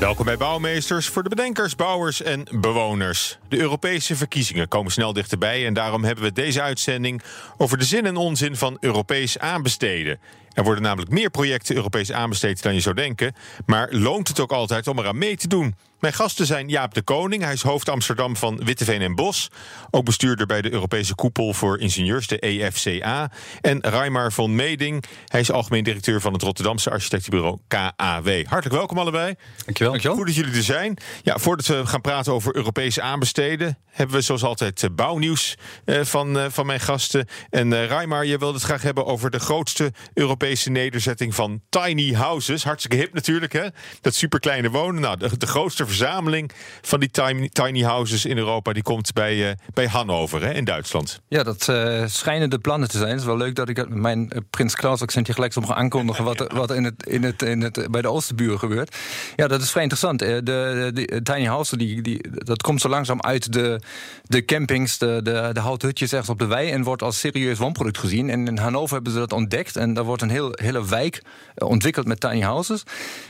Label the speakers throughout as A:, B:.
A: Welkom bij Bouwmeesters voor de bedenkers, bouwers en bewoners. De Europese verkiezingen komen snel dichterbij en daarom hebben we deze uitzending over de zin en onzin van Europees aanbesteden. Er worden namelijk meer projecten Europees aanbesteed dan je zou denken, maar loont het ook altijd om eraan mee te doen? Mijn gasten zijn Jaap de Koning, hij is hoofd Amsterdam van Witteveen en Bos. Ook bestuurder bij de Europese Koepel voor Ingenieurs, de EFCA. En Raimar van Meding, hij is algemeen directeur van het Rotterdamse architectenbureau KAW. Hartelijk welkom allebei.
B: Dankjewel. Dankjewel.
A: Goed dat jullie er zijn. Ja, voordat we gaan praten over Europese aanbesteden, hebben we zoals altijd eh, bouwnieuws eh, van, eh, van mijn gasten. En Raimar, je wilde het graag hebben over de grootste Europese nederzetting van tiny houses. Hartstikke hip natuurlijk, hè? Dat superkleine wonen. Nou, de, de grootste verzameling van die tiny, tiny houses in Europa... die komt bij, uh, bij Hannover hè, in Duitsland.
B: Ja, dat uh, schijnen de plannen te zijn. Het is wel leuk dat ik mijn uh, Prins Klaus accentje gelijk mag aankondigen... wat, wat in het, in het, in het, bij de Oosterburen gebeurt. Ja, dat is vrij interessant. De, de, de tiny houses, die, die, dat komt zo langzaam uit de, de campings... de, de, de houthutjes ergens op de wei... en wordt als serieus woonproduct gezien. En in Hannover hebben ze dat ontdekt. En daar wordt een heel, hele wijk ontwikkeld met tiny houses.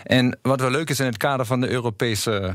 B: En wat wel leuk is in het kader van de Europese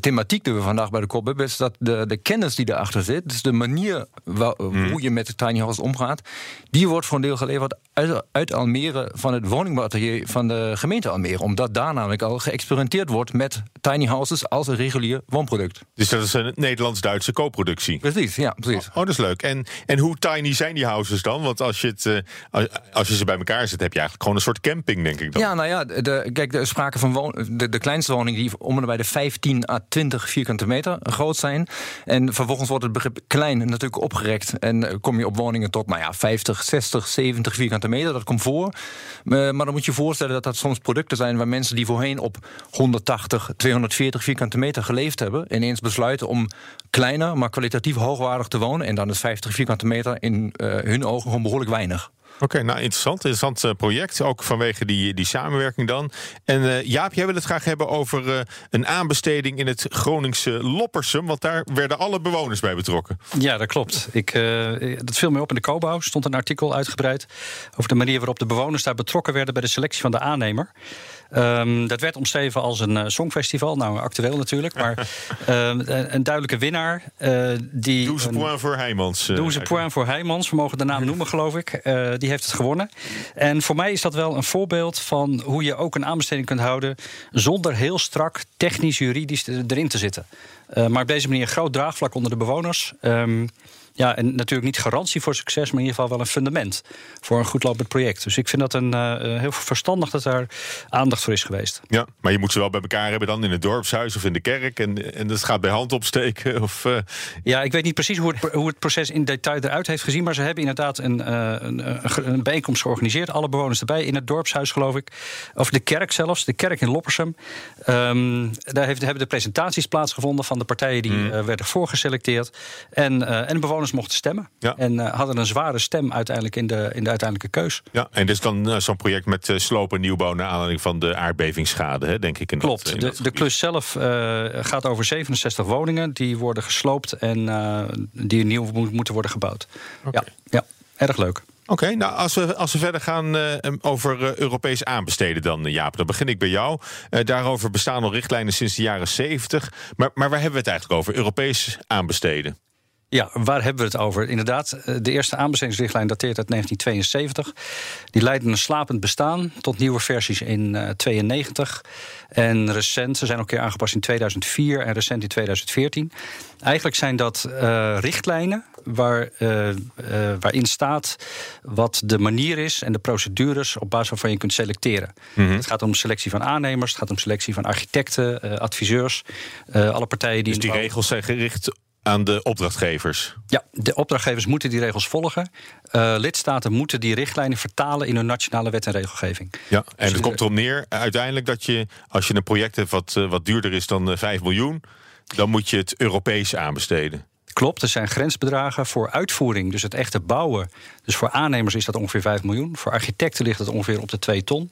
B: thematiek die we vandaag bij de kop hebben, is dat de, de kennis die erachter zit, dus de manier hmm. hoe je met de tiny house omgaat, die wordt voor een deel geleverd uit, uit Almere van het woningbouwatelier van de gemeente Almere. Omdat daar namelijk al geëxperimenteerd wordt met tiny houses als een regulier woonproduct.
A: Dus dat is een Nederlands-Duitse co-productie?
B: Precies, ja, precies.
A: Oh, oh, dat is leuk. En, en hoe tiny zijn die houses dan? Want als je, het, uh, als je ze bij elkaar zet, heb je eigenlijk gewoon een soort camping, denk ik dan.
B: Ja, nou ja, de, kijk, de sprake van de, de kleinste woning die om en bij de 15 à 20 vierkante meter groot zijn. En vervolgens wordt het begrip klein natuurlijk opgerekt. En kom je op woningen tot nou ja, 50, 60, 70 vierkante meter. Dat komt voor. Maar dan moet je voorstellen dat dat soms producten zijn waar mensen die voorheen op 180, 240 vierkante meter geleefd hebben, ineens besluiten om kleiner, maar kwalitatief hoogwaardig te wonen. En dan is 50 vierkante meter in uh, hun ogen gewoon behoorlijk weinig.
A: Oké, nou interessant. Interessant uh, project. Ook vanwege die, die samenwerking dan. En uh, Jaap, jij wil het graag hebben over uh, een aanbesteding in het Groningse Loppersum. Want daar werden alle bewoners bij betrokken.
C: Ja, dat klopt. Ik, dat viel mij op in de Cobouw. stond een artikel uitgebreid over de manier waarop de bewoners daar betrokken werden bij de selectie van de aannemer. Um, dat werd omschreven als een uh, songfestival. Nou, actueel natuurlijk. Maar uh, een duidelijke winnaar. Uh, die
A: Doe ze point voor Heijmans.
C: Doe ze point voor Heijmans. We mogen de naam noemen, geloof ik. die heeft het gewonnen. En voor mij is dat wel een voorbeeld van hoe je ook een aanbesteding kunt houden. zonder heel strak technisch, juridisch erin te zitten. maar op deze manier een groot draagvlak onder de bewoners. Um, ja, en natuurlijk niet garantie voor succes, maar in ieder geval wel een fundament voor een goed lopend project. Dus ik vind dat een uh, heel verstandig dat daar aandacht voor is geweest.
A: Ja, maar je moet ze wel bij elkaar hebben dan in het dorpshuis of in de kerk. En, en dat gaat bij hand opsteken. Of, uh...
C: Ja, ik weet niet precies hoe het, hoe het proces in detail eruit heeft gezien. Maar ze hebben inderdaad een, uh, een, een, bijeenkomst georganiseerd. Alle bewoners erbij in het dorpshuis, geloof ik. Of de kerk zelfs, de kerk in Loppersum. Um, daar heeft, hebben de presentaties plaatsgevonden van de partijen die mm. werden voorgeselecteerd. En, en bewoners mochten stemmen. En uh, hadden een zware stem uiteindelijk in de, in de uiteindelijke keus.
A: Ja, en is dan uh, zo'n project met uh, sloop en nieuwbouw... naar aanleiding van de aardbevingsschade, hè, denk ik. In
C: Klopt.
A: Dat,
C: in de,
A: dat
C: de klus zelf gaat over 67 woningen. Die worden gesloopt en die nieuw moeten worden gebouwd. Okay. Ja, ja, erg leuk.
A: Oké, nou als we, als we verder gaan uh, over uh, Europees aanbesteden dan, Jaap, dan begin ik bij jou. daarover bestaan al richtlijnen sinds de jaren 70. Maar, maar waar hebben we het eigenlijk over, Europees aanbesteden?
C: Ja, waar hebben we het over? Inderdaad, eh, de eerste aanbestedingsrichtlijn dateert uit 1972. Die leidde een slapend bestaan tot nieuwe versies in 1992. en recent, ze zijn ook een keer aangepast in 2004 en recent in 2014. Eigenlijk zijn dat uh, richtlijnen waar, uh, waarin staat wat de manier is en de procedures op basis waarvan je kunt selecteren. Mm Het gaat om selectie van aannemers, het gaat om selectie van architecten, adviseurs, alle partijen die.
A: Dus die regels zijn gericht aan de opdrachtgevers?
C: Ja, de opdrachtgevers moeten die regels volgen. Uh, lidstaten moeten die richtlijnen vertalen in hun nationale wet en regelgeving.
A: Ja, en dus het komt erop neer uiteindelijk dat je, als je een project hebt wat, uh, wat duurder is dan uh, eh, 5 miljoen dan moet je het Europees aanbesteden.
C: Klopt, er zijn grensbedragen voor uitvoering, dus het echte bouwen. Dus voor aannemers is dat ongeveer 5 miljoen. Voor architecten ligt het ongeveer op de 2 ton.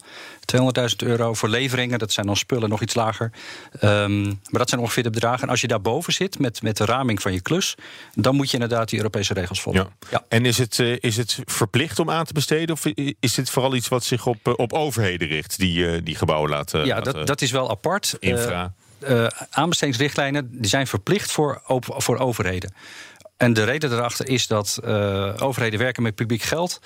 C: 200.000 euro. Voor leveringen, dat zijn dan spullen nog iets lager. Um, maar dat zijn ongeveer de bedragen. En als je daarboven zit met, met de raming van je klus, dan moet je inderdaad die Europese regels volgen.
A: Ja. ja. En is het, uh, is het verplicht om aan te besteden? Of is dit vooral iets wat zich op, uh, op overheden richt, die, uh, die gebouwen laten?
C: Ja,
A: laten
C: dat, dat is wel apart.
A: Infra.
C: Uh, aanbestedingsrichtlijnen die zijn verplicht voor, voor overheden. En de reden daarachter is dat uh, overheden werken met publiek geld.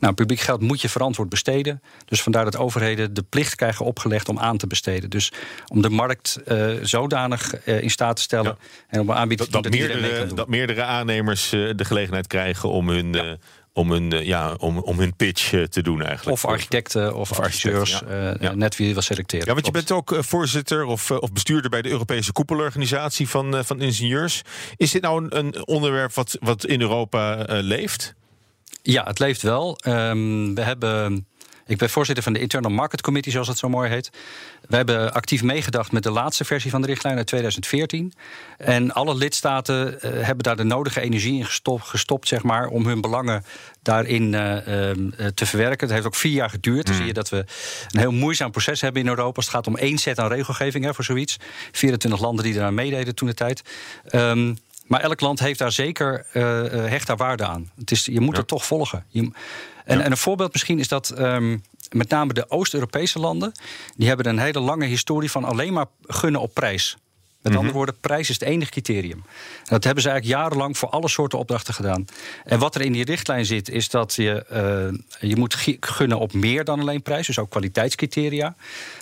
C: Nou, publiek geld moet je verantwoord besteden. Dus vandaar dat overheden de plicht krijgen opgelegd om aan te besteden. Dus om de markt uh, zodanig uh, in staat te stellen ja. en om aanbieden
A: dat, dat, dat, meerdere, dat meerdere aannemers de gelegenheid krijgen om hun. Ja om hun, ja, om, om hun pitch te doen eigenlijk.
C: Of architecten of, of ja. Uh, net wie je wil selecteren.
A: Ja, want je bent ook voorzitter of, of bestuurder bij de Europese koepelorganisatie van, van ingenieurs. Is dit nou een, een onderwerp wat, wat in Europa leeft?
C: Ja, het leeft wel. Um, we hebben. Ik ben voorzitter van de Internal Market Committee, zoals het zo mooi heet. We hebben actief meegedacht met de laatste versie van de richtlijn uit 2014. En alle lidstaten uh, hebben daar de nodige energie in gestopt, gestopt zeg maar, om hun belangen daarin uh, uh, te verwerken. Het heeft ook vier jaar geduurd. Dan zie je dat we een heel moeizaam proces hebben in Europa. Het gaat om één set aan regelgeving hè, voor zoiets. 24 landen die eraan meededen toen de tijd. Um, maar elk land heeft daar zeker uh, hecht daar waarde aan. Het is, je moet ja. het toch volgen. Je, en, ja. en, een voorbeeld misschien is dat um, met name de Oost-Europese landen... die hebben een hele lange historie van alleen maar gunnen op prijs. Met -hmm. andere woorden, prijs is het enige criterium. En dat hebben ze eigenlijk jarenlang voor alle soorten opdrachten gedaan. En wat er in die richtlijn zit, is dat je, uh, je moet gunnen op meer dan alleen prijs. Dus ook kwaliteitscriteria.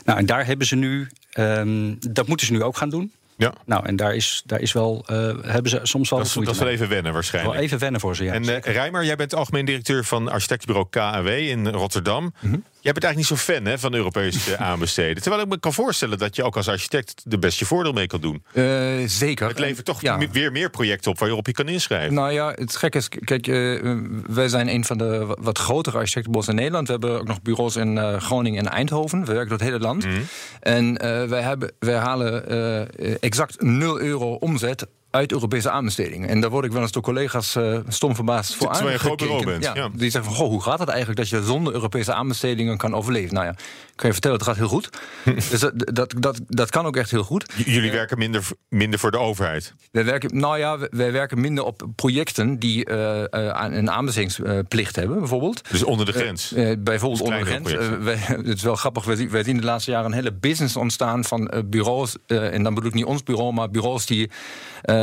C: Nou, en daar hebben ze nu, um, dat moeten ze nu ook gaan doen.
A: Ja.
C: Nou, en daar is, daar is wel, uh, hebben ze soms wel.
A: Dat dat is wel even wennen, waarschijnlijk.
C: Wel even wennen voor ze, ja.
A: En uh, Rijmer, jij bent algemeen directeur van architectenbureau KAW in Rotterdam. Mm -hmm. Jij bent eigenlijk niet zo fan hè, van Europese aanbesteden. Terwijl ik me kan voorstellen dat je ook als architect de beste voordeel mee kan doen.
B: Uh, zeker.
A: Het levert toch ja. weer meer projecten op waar je op je kan inschrijven.
B: Nou ja, het gekke is, kijk, uh, wij zijn een van de wat grotere architectenbureaus in Nederland. We hebben ook nog bureaus in uh, Groningen en Eindhoven. We werken door het hele land.
A: Mhm.
B: Mm en wij, hebben, wij halen exact 0 euro omzet uit Europese aanbestedingen. En daar word ik wel eens door collega's uh, stom verbaasd voor
A: Terwijl je groot bureau bent.
B: Ja, ja. Die zeggen van, goh, hoe gaat het eigenlijk dat je zonder Europese aanbestedingen kan overleven? Nou ja, ik kan je vertellen, het gaat heel goed. dus dat, dat, dat, dat kan ook echt heel goed.
A: J jullie werken minder, minder voor de overheid?
B: Wij werken, nou ja, wij werken minder op projecten die uh, een aanbestedingsplicht hebben, bijvoorbeeld.
A: Dus onder de grens?
B: bijvoorbeeld onder de grens. Wij, het is wel grappig, wij, wij zien de laatste jaren een hele business ontstaan van bureaus. en dan bedoel ik niet ons bureau, maar bureaus die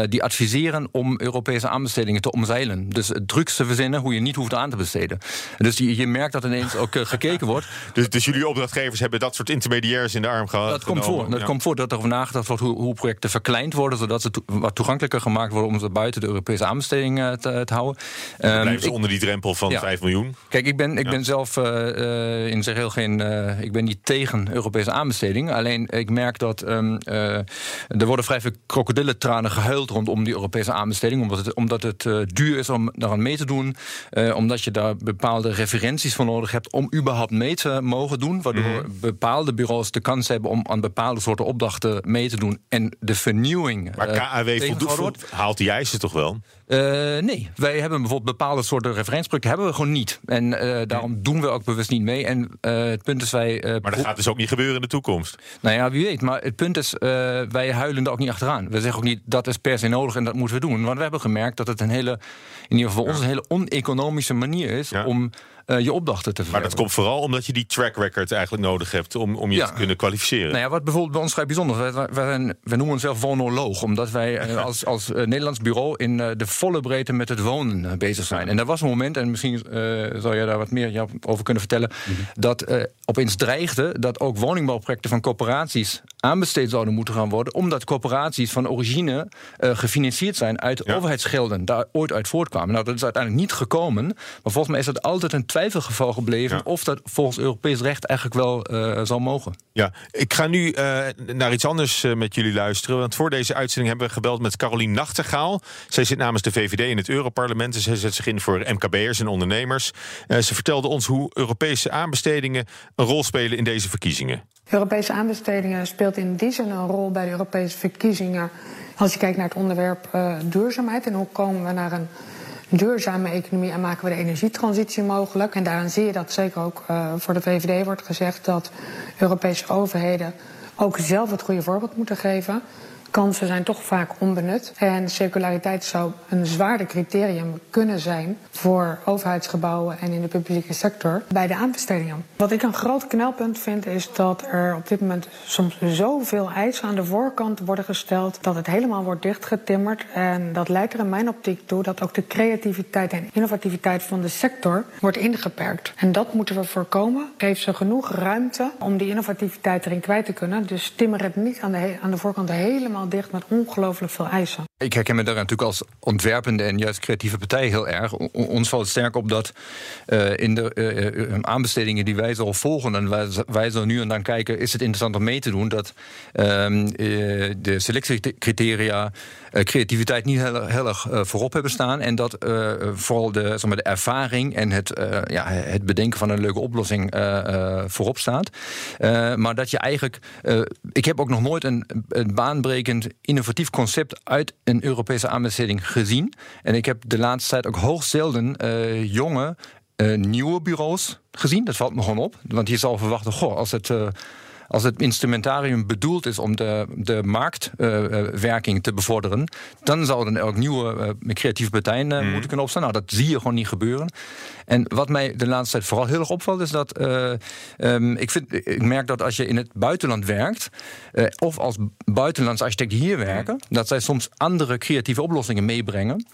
B: die adviseren om Europese aanbestedingen te omzeilen. Dus trucs te verzinnen hoe je niet hoeft aan te besteden. Dus je, je merkt dat ineens ook uh, gekeken wordt.
A: Dus, dus, jullie opdrachtgevers hebben dat soort intermediairs in de arm gehad?
B: Dat komt voor. Dat ja. komt voor dat er over nagedacht wordt hoe, hoe, projecten verkleind worden, zodat ze to wat toegankelijker gemaakt worden om ze buiten de Europese aanbesteding uh, te, te, houden.
A: Um, blijven ze ik, onder die drempel van ja. 5 miljoen?
B: Kijk, ik ben, ik ben zelf uh, in zich heel geen. ik ben niet tegen Europese aanbesteding. Alleen ik merk dat um, er worden vrij veel krokodillentranen gehuild rondom die Europese aanbesteding. Omdat het, omdat het uh, duur is om daaraan mee te doen. Uh, omdat je daar bepaalde referenties voor nodig hebt om überhaupt mee te mogen doen. Waardoor mm. bepaalde bureaus de kans hebben om aan bepaalde soorten opdrachten mee te doen. En de vernieuwing.
A: Maar KAW uh, voldoet, haalt die eisen toch wel?
B: Uh, nee, wij hebben bijvoorbeeld bepaalde soorten referentieprojecten hebben we gewoon niet. En uh, daarom doen we ook bewust niet mee. En uh, het punt is wij.
A: maar dat gaat dus ook niet gebeuren in de toekomst.
B: Nou ja, wie weet. Maar het punt is, wij huilen er ook niet achteraan. We zeggen ook niet dat is per se nodig en dat moeten we doen. Want we hebben gemerkt dat het een hele, in ieder geval ja. ons een hele oneconomische manier is ja. om uh, je opdrachten te verwerken.
A: Maar dat komt vooral omdat je die track record eigenlijk nodig hebt om, om je ja. te kunnen kwalificeren.
B: Nou ja, wat bijvoorbeeld bij ons vrij bijzonder is, wij, wij, wij noemen onszelf wonoloog, omdat wij uh, als, als uh, Nederlands bureau in de volle breedte met het wonen bezig zijn. En er was een moment, en misschien zou je daar wat meer over kunnen vertellen, mm -hmm. dat opeens dreigde dat ook woningbouwprojecten van corporaties aanbesteed zouden moeten gaan worden, omdat corporaties van origine gefinancierd zijn uit ja. overheidsgelden, daar ooit uit voortkwamen. Nou, dat is uiteindelijk niet gekomen, maar volgens mij is dat altijd een twijfelgeval gebleven
A: Ja.
B: of dat volgens Europees recht eigenlijk wel eh, zou mogen.
A: Ja, ik ga nu eh, naar iets anders eh, met jullie luisteren. Want voor deze uitzending hebben we gebeld met Carolien Nachtegaal. Zij zit namens de VVD in het Europarlement. En zij zet zich in voor MKB'ers en ondernemers. Eh, ze vertelde ons hoe Europese aanbestedingen een rol spelen in deze verkiezingen.
D: Europese aanbestedingen speelt in die zin een rol bij de Europese verkiezingen. Als je kijkt naar het onderwerp eh, duurzaamheid en hoe komen we naar een duurzame economie en maken we de energietransitie mogelijk. En daarin zie je dat zeker ook eh, voor de VVD wordt gezegd dat Europese overheden ook zelf het goede voorbeeld moeten geven. Kansen zijn toch vaak onbenut. En circulariteit zou een zwaarder criterium kunnen zijn voor overheidsgebouwen en in de publieke sector bij de aanbestedingen. Wat ik een groot knelpunt vind, is dat er op dit moment soms zoveel eisen aan de voorkant worden gesteld dat het helemaal wordt dichtgetimmerd. En dat leidt er in mijn optiek toe dat ook de creativiteit en innovativiteit van de sector wordt ingeperkt. En dat moeten we voorkomen. Geef ze genoeg ruimte om die innovativiteit erin kwijt te kunnen. Dus timmer het niet aan de, aan de voorkant helemaal dicht met ongelooflijk veel eisen.
B: Ik herken me daar natuurlijk als ontwerpende en juist creatieve partij heel erg. Ons valt sterk op dat eh, in de eh, eh, aanbestedingen die wij zo volgen en wij, zo nu en dan kijken, is het interessant om mee te doen dat ehm, eh, de selectiecriteria creativiteit niet heel, heel erg voorop hebben staan. En dat vooral de, zeg de ervaring en het, ja, het bedenken van een leuke oplossing voorop staat. Maar dat je eigenlijk. ik heb ook nog nooit een, een innovatief concept uit een Europese aanbesteding gezien. En ik heb de laatste tijd ook hoogst zelden eh, jonge. eh, nieuwe bureaus gezien. Dat valt me gewoon op. Want je zal verwachten, goh, als het eh, als het instrumentarium bedoeld is om de, de marktwerking te bevorderen, dan zouden er ook nieuwe eh, creatieve partijen eh, moeten kunnen opstaan. Nou, dat zie je gewoon niet gebeuren. En wat mij de laatste tijd vooral heel erg opvalt, is dat eh, ehm, ik, vind, ik merk dat als je in het buitenland werkt, of als buitenlandse architecten hier werken, dat zij soms andere creatieve oplossingen meebrengen.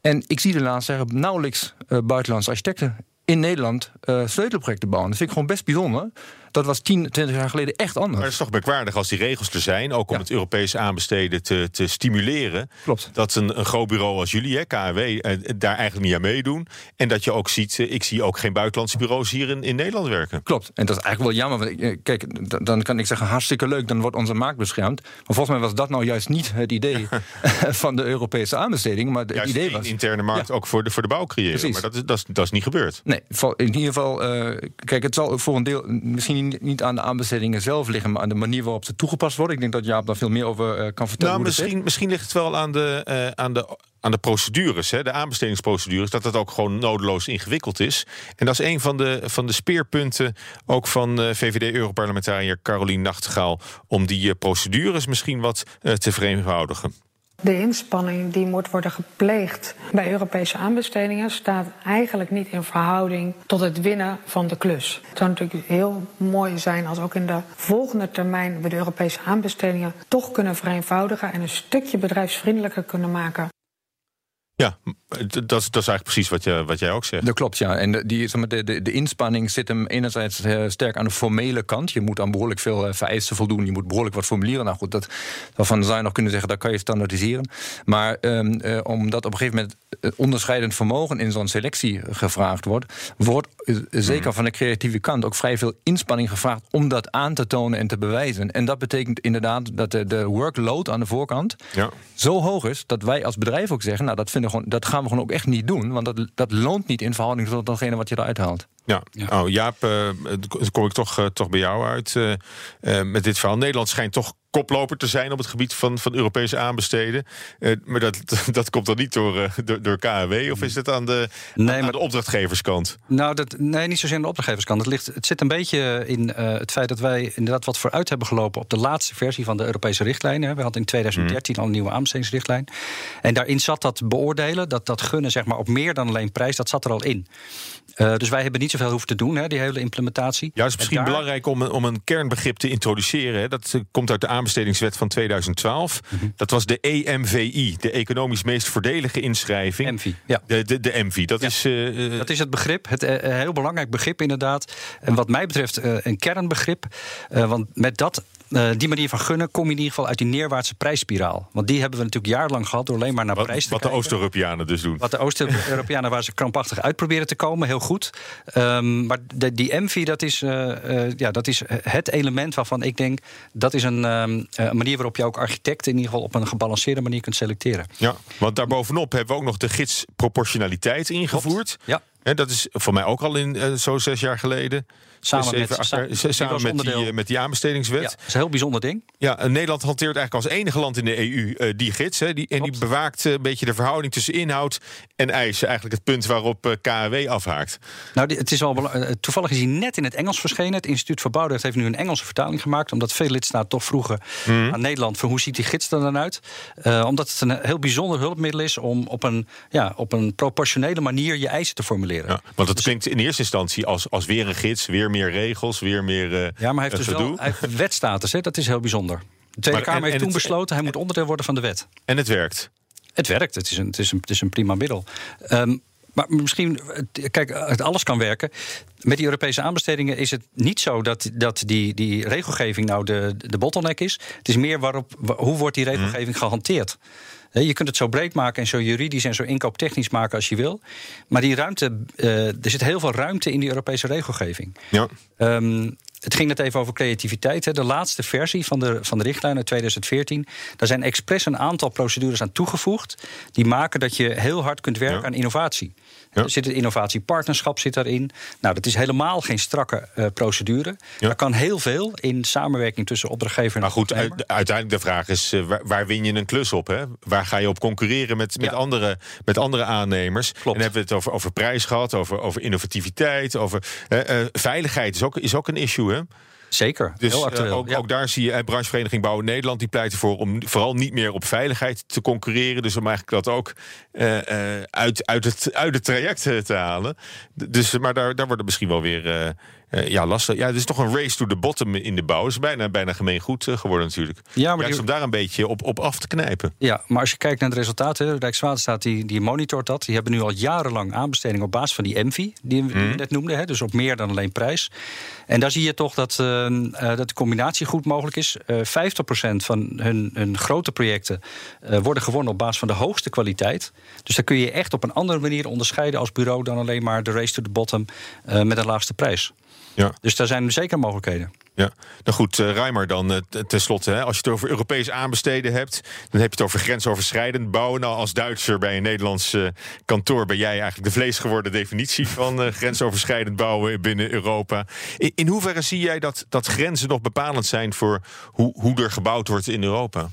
B: En ik zie de laatste jaren nauwelijks buitenlandse architecten in Nederland eh, sleutelprojecten bouwen. Dat vind ik gewoon best bijzonder. Dat was 10, 20 jaar geleden echt anders.
A: Maar het is toch merkwaardig als die regels er zijn, ook om
B: Ja.
A: het Europees aanbesteden te, te stimuleren.
B: Klopt.
A: Dat een, een groot bureau als jullie, hè, KW, eh, daar eigenlijk niet aan meedoen. En dat je ook ziet, eh, ik zie ook geen buitenlandse bureaus hier in, in Nederland werken.
B: Klopt. En dat is eigenlijk wel jammer. Want, eh, kijk, dan kan ik zeggen hartstikke leuk, dan wordt onze markt beschermd. Maar volgens mij was dat nou juist niet het idee van de Europese aanbesteding. Maar het
A: Juist
B: idee
A: een
B: was.
A: interne markt ook voor de, voor de bouw creëren.
B: Precies.
A: Maar dat is, dat, is, dat is niet gebeurd.
B: Nee, in ieder geval, kijk, het zal voor een deel misschien niet- niet aan de aanbestedingen zelf liggen, maar aan de manier waarop ze toegepast worden. Ik denk dat Jaap daar veel meer over eh, kan vertellen.
A: Nou, misschien, misschien ligt het wel aan de, eh, aan de, aan de procedures, hè, de aanbestedingsprocedures, dat dat ook gewoon nodeloos ingewikkeld is. En dat is een van de, van de speerpunten ook van eh, VVD-Europarlementariër Carolien Nachtegaal, om die procedures misschien wat te vereenvoudigen.
D: De inspanning die moet worden gepleegd bij Europese aanbestedingen staat eigenlijk niet in verhouding tot het winnen van de klus. Het zou natuurlijk heel mooi zijn als ook in de volgende termijn we de Europese aanbestedingen toch kunnen vereenvoudigen en een stukje bedrijfsvriendelijker kunnen maken.
A: Ja, dat, dat is eigenlijk precies wat, je, wat jij ook zegt.
B: Dat klopt, ja. En de, die, zeg maar, de, de, de inspanning zit hem enerzijds eh, sterk aan de formele kant. Je moet aan behoorlijk veel eh, vereisten voldoen. Je moet behoorlijk wat formulieren. Nou goed, dat, daarvan zou je nog kunnen zeggen, dat kan je standaardiseren. Maar ehm, eh, omdat op een gegeven moment onderscheidend vermogen in zo'n selectie gevraagd wordt, wordt zeker van de creatieve kant ook vrij veel inspanning gevraagd om dat aan te tonen en te bewijzen. En dat betekent inderdaad dat de, de workload aan de voorkant
A: Ja.
B: zo hoog is dat wij als bedrijf ook zeggen: Nou, dat, vinden we gewoon, dat gaan we gewoon ook echt niet doen. Want dat, dat loont niet in verhouding tot datgene wat je eruit haalt.
A: Ja. Oh, Jaap, eh, dan kom ik toch, eh, toch bij jou uit eh, eh, met dit verhaal. Nederland schijnt toch koploper te zijn op het gebied van, van Europese aanbesteden. Eh, maar dat, dat komt dan niet door, eh, door, door KNW? Of is het aan de,
C: Nee,
A: aan
C: maar-
A: de opdrachtgeverskant?
C: Nou, dat, nee, niet zozeer aan de opdrachtgeverskant. Het, ligt, het zit een beetje in eh, het feit dat wij inderdaad wat vooruit hebben gelopen op de laatste versie van de Europese richtlijnen. We hadden in 2013 al een nieuwe aanbestedingsrichtlijn. En daarin zat dat beoordelen, dat, dat gunnen zeg maar, op meer dan alleen prijs, dat zat er al in. Eh, dus wij hebben niet zoveel hoeven te doen, hè, die hele implementatie.
A: Ja, het is misschien
C: daar-
A: belangrijk om een, om een kernbegrip te introduceren. Hè. Dat eh, komt uit de aanbestedingswet van 2012.
C: Mhm.
A: Dat was de EMVI, de economisch meest voordelige inschrijving.
C: MVI, ja.
A: De, de, de MVI, dat is... eh,
C: Dat is het begrip, het heel belangrijk begrip inderdaad. En wat mij betreft een kernbegrip. Want met dat uh, die manier van gunnen kom je in ieder geval uit die neerwaartse prijsspiraal. Want die hebben we natuurlijk jarenlang gehad door alleen maar naar
A: wat,
C: prijs te
A: Wat
C: kijken.
A: de Oost-Europeanen dus doen.
C: Wat de Oost-Europeanen waar ze krampachtig uit proberen te komen, heel goed. Um, maar de, die envy, dat is, uh, uh, ja, dat is het element waarvan ik denk... dat is een, um, een manier waarop je ook architecten... in ieder geval op een gebalanceerde manier kunt selecteren.
A: Ja, want daarbovenop hebben we ook nog de gids proportionaliteit ingevoerd.
C: Klopt. Ja.
A: En dat is voor mij ook al in zo zes jaar geleden.
C: Samen, met, sa
A: jaar, samen met, die, met die aanbestedingswet.
C: Ja, dat is een heel bijzonder ding.
A: Ja, Nederland hanteert eigenlijk als enige land in de EU uh, die gids. Hè, die, en die bewaakt uh, een beetje de verhouding tussen inhoud en eisen. Eigenlijk het punt waarop uh, afhaakt.
C: Nou, die, het is wel toevallig is hij net in het Engels verschenen. Het Instituut voor Bouwrecht heeft nu een Engelse vertaling gemaakt. Omdat veel lidstaten toch vroegen mm. aan Nederland... Van hoe ziet die gids er dan uit? omdat het een heel bijzonder hulpmiddel is... om op een, ja, op een proportionele manier je eisen te formuleren.
A: Ja, want het klinkt in eerste instantie als, als weer een gids, weer meer regels, weer meer. Uh,
C: ja, maar hij heeft dus wel hij heeft wetstatus, hè? dat is heel bijzonder. De Tweede Kamer heeft en toen het, besloten, hij moet onderdeel worden van de wet.
A: En het werkt.
C: Het werkt, het is een, het is een, het is een prima middel. Um, maar misschien, kijk, het alles kan werken. Met die Europese aanbestedingen is het niet zo dat, dat die, die regelgeving nou de, de bottleneck is. Het is meer waarop, hoe wordt die regelgeving mm. gehanteerd. Je kunt het zo breed maken en zo juridisch en zo inkooptechnisch maken als je wil. Maar die ruimte, uh, er zit heel veel ruimte in die Europese regelgeving.
A: Ja.
C: Um, het ging net even over creativiteit. Hè. De laatste versie van de, van de richtlijn uit 2014. Daar zijn expres een aantal procedures aan toegevoegd. Die maken dat je heel hard kunt werken ja. aan innovatie. Ja. Er zit een innovatiepartnerschap zit daarin. Nou, dat is helemaal geen strakke uh, procedure. Ja. Daar kan heel veel in samenwerking tussen opdrachtgever en
A: Maar goed, uiteindelijk de vraag is: uh, waar, waar, win je een klus op? Hè? Waar ga je op concurreren met, met, andere, met andere aannemers?
C: Klopt.
A: En dan hebben we het over, over prijs gehad, over, over innovativiteit, over uh, veiligheid is ook, is ook een issue. Hè?
C: Zeker,
A: dus,
C: heel actueel.
A: Uh, ook,
C: ja.
A: ook, daar zie je branchevereniging Bouwen Nederland... die pleit ervoor om vooral niet meer op veiligheid te concurreren. Dus om eigenlijk dat ook uh, uit, uit, het, uit het traject te halen. Dus, maar daar, daar worden misschien wel weer... Uh, ja, lastig. Ja, het is toch een race to the bottom in de bouw. Het is bijna, bijna gemeengoed uh, geworden natuurlijk.
C: Ja, maar
A: die... om daar een beetje op, op af te knijpen.
C: Ja, maar als je kijkt naar de resultaten... Rijkswaterstaat die, die monitort dat. Die hebben nu al jarenlang aanbestedingen op basis van die ENVI... die we
A: Mhm.
C: net noemden, hè, dus op meer dan alleen prijs. En daar zie je toch dat, uh, dat de combinatie goed mogelijk is. Uh, 50% van hun, hun grote projecten worden gewonnen op basis van de hoogste kwaliteit. Dus daar kun je echt op een andere manier onderscheiden als bureau... dan alleen maar de race to the bottom met de laagste prijs.
A: Ja.
C: Dus daar zijn zeker mogelijkheden.
A: Ja, nou goed, uh, Rijmer dan uh, tenslotte. Hè, als je het over Europees aanbesteden hebt... dan heb je het over grensoverschrijdend bouwen. Nou, als Duitser bij een Nederlands uh, kantoor... ben jij eigenlijk de vleesgeworden definitie van grensoverschrijdend bouwen binnen Europa. In, in, hoeverre zie jij dat, dat grenzen nog bepalend zijn... voor hoe, hoe er gebouwd wordt in Europa?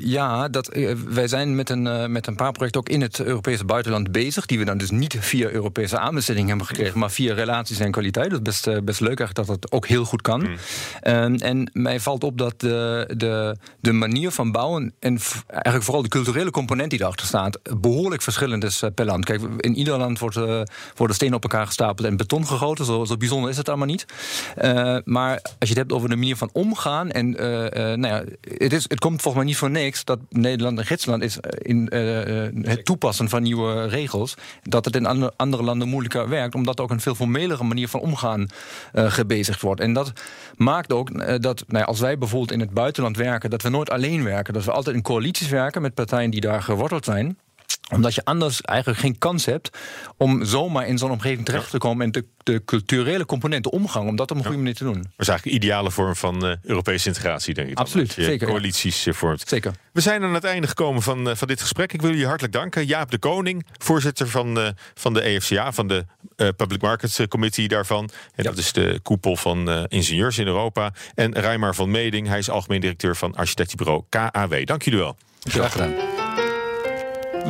B: ja, dat, wij zijn met een, met een paar projecten ook in het Europese buitenland bezig... die we dan dus niet via Europese aanbesteding hebben gekregen... maar via relaties en kwaliteit. Dat is best, best leuk eigenlijk dat dat ook heel goed kan... Hmm. Um, en mij valt op dat de, de, de manier van bouwen en eigenlijk vooral de culturele component die erachter staat, behoorlijk verschillend is per land. Kijk, in ieder land wordt, uh, worden stenen op elkaar gestapeld en beton gegoten. Zo, zo bijzonder is het allemaal niet. Uh, maar als je het hebt over de manier van omgaan en uh, nou ja, het, is, het komt volgens mij niet voor niks dat Nederland een gidsland is in het toepassen van nieuwe regels. Dat het in andere, landen moeilijker werkt, omdat ook een veel formelere manier van omgaan gebezigd wordt. En dat maakt ook uh, dat nou ja, als wij bijvoorbeeld in het buitenland werken, dat we nooit alleen werken. Dat we altijd in coalities werken met partijen die daar geworteld zijn omdat je anders eigenlijk geen kans hebt om zomaar in zo'n omgeving terecht te komen en de, de culturele componenten omgang, om dat op een goede manier te doen.
A: Dat is eigenlijk een ideale vorm van uh, Europese integratie, denk ik.
B: Absoluut,
A: dan,
B: zeker.
A: Coalities ja. vormt.
B: Zeker.
A: We zijn aan het einde gekomen van, uh, van dit gesprek. Ik wil jullie hartelijk danken. Jaap de Koning, voorzitter van, uh, van de EFCA, van de Public Market Committee daarvan. En ja. dat is de koepel van ingenieurs in Europa. En Rijmar van Meding, hij is algemeen directeur van architectenbureau KAW. Dank jullie wel.
C: Graag gedaan.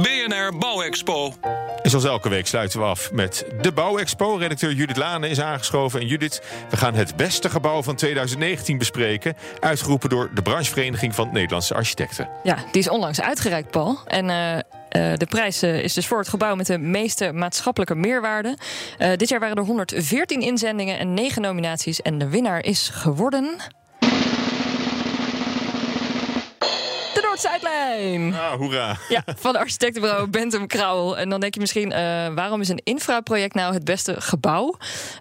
E: BNR Bouwexpo.
A: En zoals elke week sluiten we af met de Bouwexpo. Redacteur Judith Lane is aangeschoven. En Judith, we gaan het beste gebouw van 2019 bespreken. Uitgeroepen door de branchevereniging van Nederlandse architecten.
F: Ja, die is onlangs uitgereikt, Paul. En uh, Uh, de prijs uh, is dus voor het gebouw met de meeste maatschappelijke meerwaarde. Uh, dit jaar waren er 114 inzendingen en 9 nominaties. En de winnaar is geworden. Noord-Zuidlijn.
A: Ah, hoera.
F: Ja, van architectenbureau Bentham Krauwel. En dan denk je misschien, uh, waarom is een infraproject nou het beste gebouw?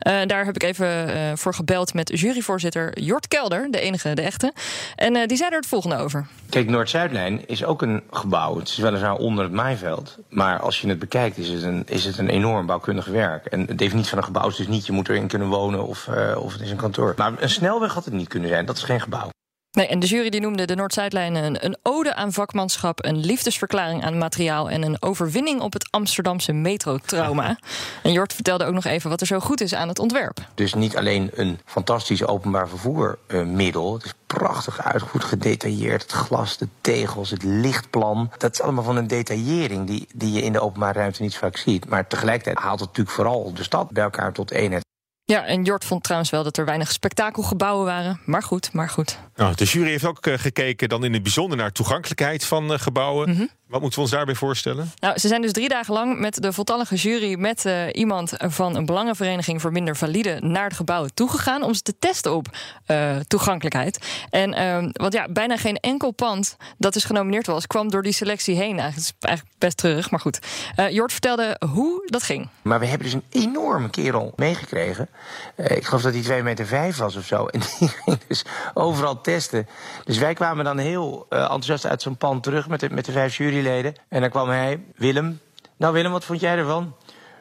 F: Uh, daar heb ik even uh, voor gebeld met juryvoorzitter Jort Kelder, de enige, de echte. En die zei er het volgende over.
E: Kijk, Noord-Zuidlijn is ook een gebouw. Het is weliswaar onder het maaiveld. Maar als je het bekijkt, is het een, is het een enorm bouwkundig werk. En het definitie van een gebouw is dus niet, je moet erin kunnen wonen of, of het is een kantoor. Maar een snelweg had het niet kunnen zijn. Dat is geen gebouw.
F: Nee, en de jury die noemde de Noord-Zuidlijn een, een, ode aan vakmanschap, een liefdesverklaring aan materiaal en een overwinning op het Amsterdamse metrotrauma. en Jort vertelde ook nog even wat er zo goed is aan het ontwerp.
E: Dus niet alleen een fantastisch openbaar vervoermiddel. het is prachtig uitgevoerd, gedetailleerd. Het glas, de tegels, het lichtplan. Dat is allemaal van een detaillering die, die je in de openbare ruimte niet vaak ziet. Maar tegelijkertijd haalt het natuurlijk vooral de stad bij elkaar tot eenheid.
F: Ja, en Jort vond trouwens wel dat er weinig spektakelgebouwen waren. Maar goed, maar goed.
A: Nou, de jury heeft ook uh, gekeken dan in het bijzonder naar toegankelijkheid van uh, gebouwen. Mm -hmm. Wat moeten we ons daarbij voorstellen?
F: Nou, ze zijn dus drie dagen lang met de voltallige jury... met uh, iemand van een belangenvereniging voor minder valide... naar het gebouw toegegaan om ze te testen op toegankelijkheid. En, ehm, want ja, bijna geen enkel pand dat dus genomineerd was... kwam door die selectie heen. Eigenlijk, is eigenlijk best terug, maar goed. Jort vertelde hoe dat ging.
E: Maar we hebben dus een enorme kerel meegekregen. ik geloof dat hij 2,5 meter vijf was of zo. En die ging dus overal testen. Dus wij kwamen dan heel uh, enthousiast uit zo'n pand terug met de, met de vijf juryleden. En dan kwam hij, Willem. Nou Willem, wat vond jij ervan?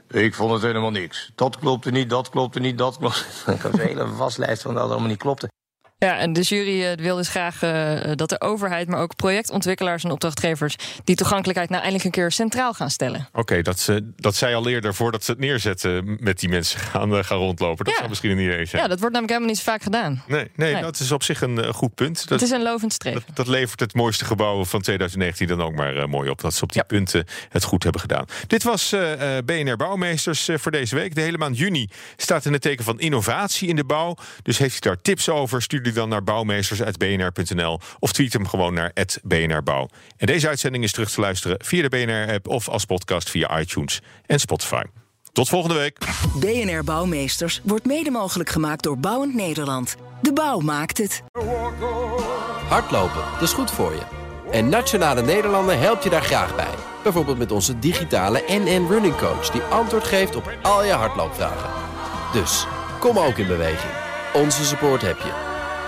E: Ik vond het helemaal niks. Dat klopte niet, dat klopte niet, dat klopte. Ik had een hele waslijst van dat allemaal niet klopte.
F: Ja, en de jury uh, wil dus graag uh, dat de overheid, maar ook projectontwikkelaars en opdrachtgevers die toegankelijkheid nou eindelijk een keer centraal gaan stellen.
A: Oké, okay, dat, ze, dat zij al eerder voordat ze het neerzetten met die mensen gaan, uh, gaan rondlopen. Dat
F: ja.
A: zou misschien een idee zijn.
F: Ja, dat wordt namelijk helemaal niet zo vaak gedaan.
A: Nee, nee, nee. dat is op zich een goed punt. Dat,
F: het is een lovend streven.
A: Dat, dat, levert het mooiste gebouw van 2019 dan ook maar mooi op. Dat ze op die ja. punten het goed hebben gedaan. Dit was BNR Bouwmeesters voor deze week. De hele maand juni staat in het teken van innovatie in de bouw. Dus heeft u daar tips over, stuur die dan naar bouwmeesters.bnr.nl of tweet hem gewoon naar @bnrbouw. En deze uitzending is terug te luisteren via de BNR-app of als podcast via iTunes en Spotify. Tot volgende week.
G: BNR Bouwmeesters wordt mede mogelijk gemaakt door Bouwend Nederland. De bouw maakt het.
H: Hardlopen, dat is goed voor je. En Nationale Nederlanden helpt je daar graag bij. Bijvoorbeeld met onze digitale NN Running Coach... die antwoord geeft op al je hardloopvragen. Dus, kom ook in beweging. Onze support heb je.